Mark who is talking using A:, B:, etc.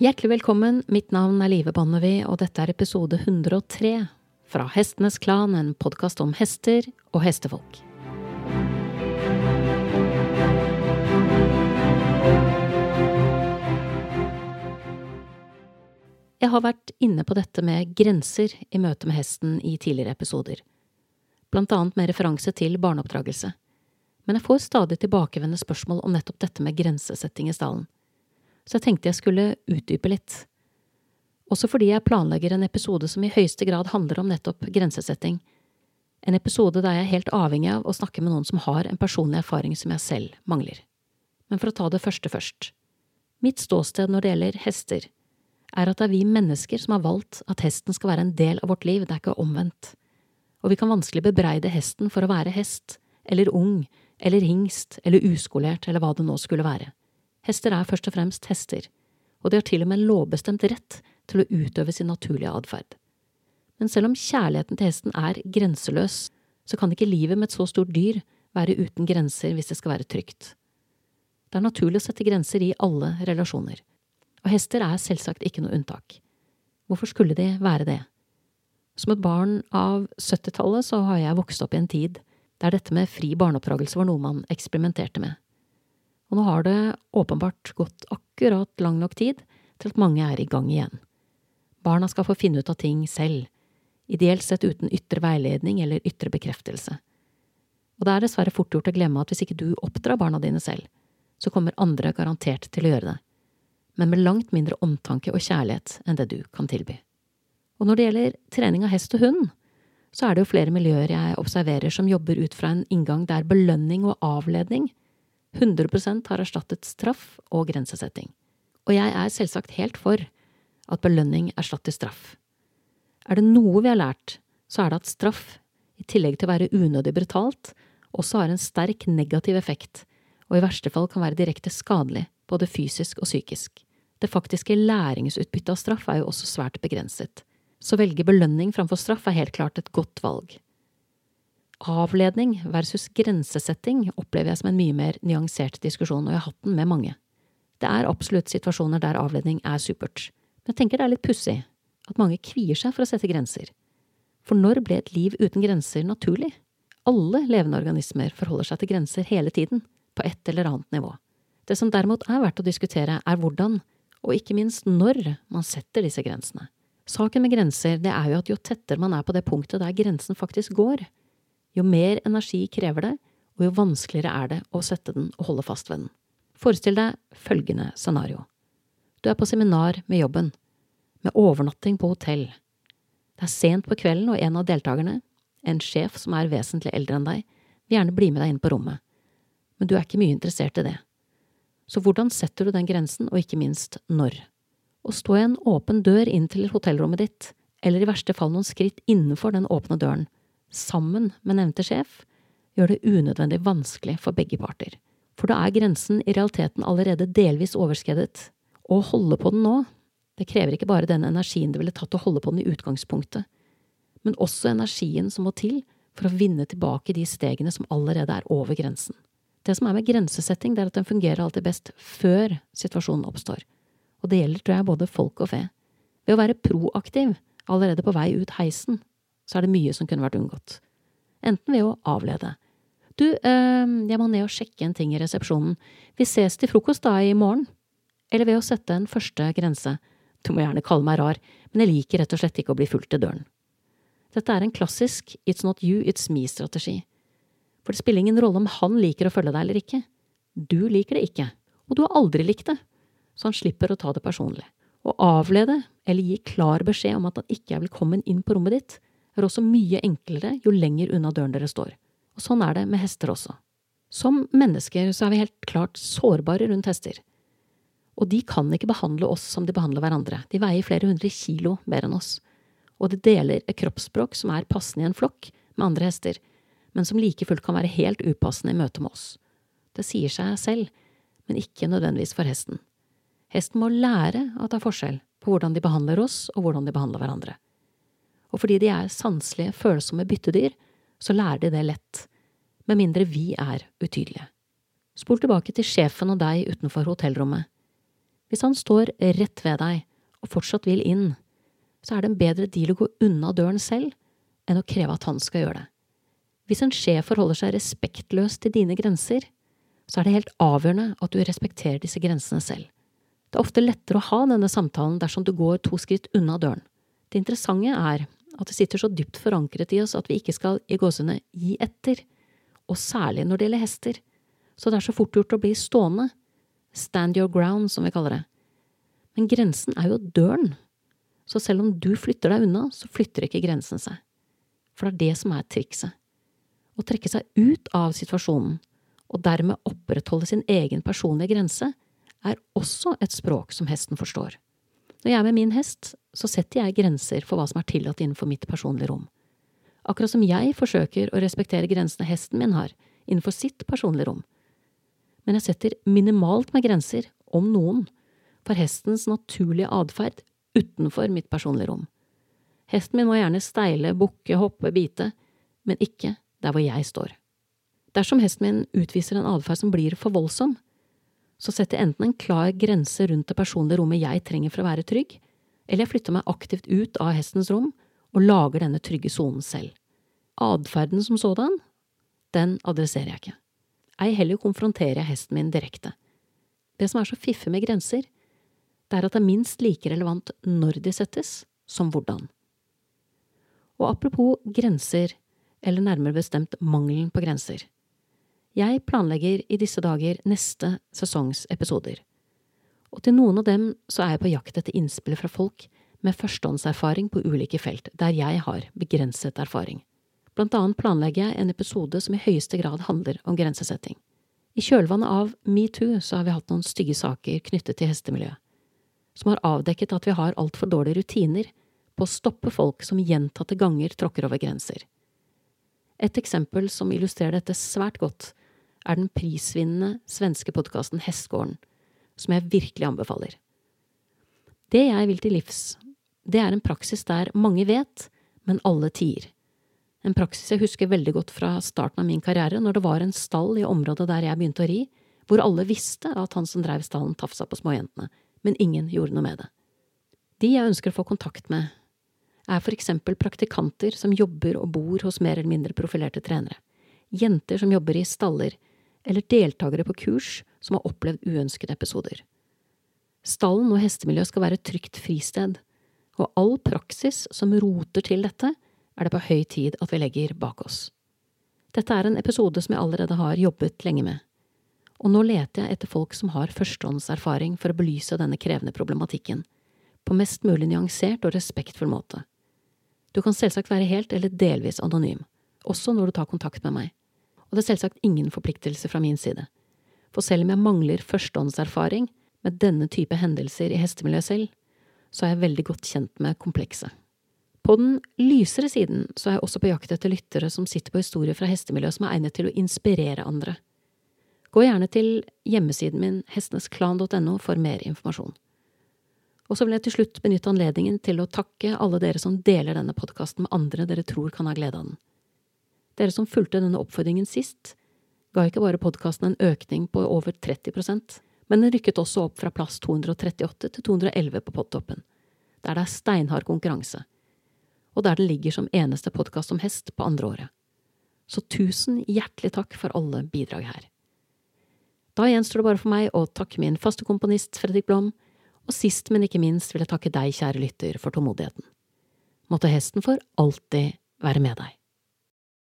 A: Hjertelig velkommen, mitt navn er Live Bonnevie, og dette er episode 103 fra Hestenes Klan, en podkast om hester og hestefolk. Jeg har vært inne på dette med grenser i møte med hesten i tidligere episoder, blant annet med referanse til barneoppdragelse, men jeg får stadig tilbakevendende spørsmål om nettopp dette med grensesetting i stallen, så jeg tenkte jeg skulle utdype litt. Også fordi jeg planlegger en episode som i høyeste grad handler om nettopp grensesetting, en episode der jeg er helt avhengig av å snakke med noen som har en personlig erfaring som jeg selv mangler. Men for å ta det første først. Mitt ståsted når det gjelder hester, er at det er vi mennesker som har valgt at hesten skal være en del av vårt liv, det er ikke omvendt. Og vi kan vanskelig bebreide hesten for å være hest, eller ung, eller hingst, eller uskolert, eller hva det nå skulle være. Hester er først og fremst hester, og de har til og med en lovbestemt rett til å utøve sin naturlige atferd. Men selv om kjærligheten til hesten er grenseløs, så kan ikke livet med et så stort dyr være uten grenser hvis det skal være trygt. Det er naturlig å sette grenser i alle relasjoner og hester er selvsagt ikke noe unntak. Hvorfor skulle de være det? Som et barn av 70-tallet så har jeg vokst opp i en tid der dette med fri barneoppdragelse var noe man eksperimenterte med. Og nå har det åpenbart gått akkurat lang nok tid til at mange er i gang igjen. Barna skal få finne ut av ting selv, ideelt sett uten ytre veiledning eller ytre bekreftelse. Og det er dessverre fort gjort å glemme at hvis ikke du oppdrar barna dine selv, så kommer andre garantert til å gjøre det men med langt mindre omtanke og kjærlighet enn det du kan tilby. Og når det gjelder trening av hest og hund, så er det jo flere miljøer jeg observerer som jobber ut fra en inngang der belønning og avledning 100% har erstattet straff og grensesetting. Og jeg er selvsagt helt for at belønning erstatter straff. Er det noe vi har lært, så er det at straff, i tillegg til å være unødig brutalt, også har en sterk negativ effekt, og i verste fall kan være direkte skadelig, både fysisk og psykisk. Det faktiske læringsutbyttet av straff er jo også svært begrenset, så velge belønning framfor straff er helt klart et godt valg. Avledning versus grensesetting opplever jeg som en mye mer nyansert diskusjon, og jeg har hatt den med mange. Det er absolutt situasjoner der avledning er supert, men jeg tenker det er litt pussig at mange kvier seg for å sette grenser. For når ble et liv uten grenser naturlig? Alle levende organismer forholder seg til grenser hele tiden, på et eller annet nivå. Det som derimot er verdt å diskutere, er hvordan og ikke minst når man setter disse grensene. Saken med grenser det er jo at jo tettere man er på det punktet der grensen faktisk går, jo mer energi krever det, og jo vanskeligere er det å sette den og holde fast ved den. Forestill deg følgende scenario. Du er på seminar med jobben, med overnatting på hotell. Det er sent på kvelden, og en av deltakerne, en sjef som er vesentlig eldre enn deg, vil gjerne bli med deg inn på rommet, men du er ikke mye interessert i det. Så hvordan setter du den grensen, og ikke minst når? Å stå i en åpen dør inn til hotellrommet ditt, eller i verste fall noen skritt innenfor den åpne døren, sammen med nevnte sjef, gjør det unødvendig vanskelig for begge parter. For da er grensen i realiteten allerede delvis overskredet. Å holde på den nå, det krever ikke bare den energien det ville tatt å holde på den i utgangspunktet, men også energien som må til for å vinne tilbake de stegene som allerede er over grensen. Det som er med grensesetting, det er at den fungerer alltid best før situasjonen oppstår. Og det gjelder, tror jeg, både folk og fe. Ved å være proaktiv allerede på vei ut heisen, så er det mye som kunne vært unngått. Enten ved å avlede. Du, øh, jeg må ned og sjekke en ting i resepsjonen. Vi ses til frokost da i morgen. Eller ved å sette en første grense. Du må gjerne kalle meg rar, men jeg liker rett og slett ikke å bli fulgt til døren. Dette er en klassisk it's not you, it's me-strategi. For det spiller ingen rolle om han liker å følge deg eller ikke. Du liker det ikke, og du har aldri likt det, så han slipper å ta det personlig. Å avlede eller gi klar beskjed om at han ikke er velkommen inn på rommet ditt, er også mye enklere jo lenger unna døren dere står. Og sånn er det med hester også. Som mennesker så er vi helt klart sårbare rundt hester. Og de kan ikke behandle oss som de behandler hverandre, de veier flere hundre kilo mer enn oss. Og de deler et kroppsspråk som er passende i en flokk med andre hester, men som like fullt kan være helt upassende i møte med oss. Det sier seg selv, men ikke nødvendigvis for hesten. Hesten må lære det er forskjell på hvordan de behandler oss og hvordan de behandler hverandre. Og fordi de er sanselige, følsomme byttedyr, så lærer de det lett, med mindre vi er utydelige. Spol tilbake til sjefen og deg utenfor hotellrommet. Hvis han står rett ved deg og fortsatt vil inn, så er det en bedre deal å gå unna døren selv enn å kreve at han skal gjøre det. Hvis en sjef forholder seg respektløst til dine grenser, så er det helt avgjørende at du respekterer disse grensene selv. Det er ofte lettere å ha denne samtalen dersom du går to skritt unna døren. Det interessante er at det sitter så dypt forankret i oss at vi ikke skal i gåsene gi etter, og særlig når det gjelder hester, så det er så fort gjort å bli stående, stand your ground, som vi kaller det. Men grensen er jo døren, så selv om du flytter deg unna, så flytter ikke grensen seg. For det er det som er trikset. Å trekke seg ut av situasjonen, og dermed opprettholde sin egen personlige grense, er også et språk som hesten forstår. Når jeg er med min hest, så setter jeg grenser for hva som er tillatt innenfor mitt personlige rom. Akkurat som jeg forsøker å respektere grensene hesten min har innenfor sitt personlige rom. Men jeg setter minimalt med grenser, om noen, for hestens naturlige atferd utenfor mitt personlige rom. Hesten min må gjerne steile, bukke, hoppe, bite, men ikke der hvor jeg står. Dersom hesten min utviser en atferd som blir for voldsom, så setter jeg enten en klar grense rundt det personlige rommet jeg trenger for å være trygg, eller jeg flytter meg aktivt ut av hestens rom og lager denne trygge sonen selv. Atferden som sådan, den adresserer jeg ikke. Ei heller konfronterer jeg hesten min direkte. Det som er så fiffig med grenser, det er at det er minst like relevant når de settes, som hvordan. Og apropos grenser, eller nærmere bestemt mangelen på grenser. Jeg planlegger i disse dager neste sesongs episoder, og til noen av dem så er jeg på jakt etter innspill fra folk med førstehåndserfaring på ulike felt der jeg har begrenset erfaring. Blant annet planlegger jeg en episode som i høyeste grad handler om grensesetting. I kjølvannet av metoo så har vi hatt noen stygge saker knyttet til hestemiljøet, som har avdekket at vi har altfor dårlige rutiner på å stoppe folk som gjentatte ganger tråkker over grenser. Et eksempel som illustrerer dette svært godt, er den prisvinnende svenske podkasten Hestgården, som jeg virkelig anbefaler. Det jeg vil til livs, det er en praksis der mange vet, men alle tier. En praksis jeg husker veldig godt fra starten av min karriere, når det var en stall i området der jeg begynte å ri, hvor alle visste at han som drev stallen tafsa på småjentene, men ingen gjorde noe med det. De jeg ønsker å få kontakt med, er for eksempel praktikanter som jobber og bor hos mer eller mindre profilerte trenere, jenter som jobber i staller, eller deltakere på kurs som har opplevd uønskede episoder. Stallen og hestemiljøet skal være et trygt fristed, og all praksis som roter til dette, er det på høy tid at vi legger bak oss. Dette er en episode som jeg allerede har jobbet lenge med, og nå leter jeg etter folk som har førstehåndserfaring for å belyse denne krevende problematikken, på mest mulig nyansert og respektfull måte. Du kan selvsagt være helt eller delvis anonym, også når du tar kontakt med meg og det er selvsagt ingen forpliktelse fra min side. For selv om jeg mangler førstehåndserfaring med denne type hendelser i hestemiljøet selv, så er jeg veldig godt kjent med komplekset. På den lysere siden så er jeg også på jakt etter lyttere som sitter på historier fra hestemiljøet som er egnet til å inspirere andre. Gå gjerne til hjemmesiden min hestenesklan.no for mer informasjon. Og så vil jeg til slutt benytte anledningen til å takke alle dere som deler denne podkasten med andre dere tror kan ha glede av den. Dere som fulgte denne oppfordringen sist, ga ikke bare podkasten en økning på over 30% men den rykket også opp fra plass 238 til 211 på podtoppen, der det er steinhard konkurranse, og der den ligger som eneste podkast om hest på andre året. Så tusen hjertelig takk for alle bidrag her. Da gjenstår det bare for meg å takke min faste komponist Fredrik Blom, og sist, men ikke minst vil jeg takke deg, kjære lytter, for tålmodigheten. Måtte hesten for alltid være med deg.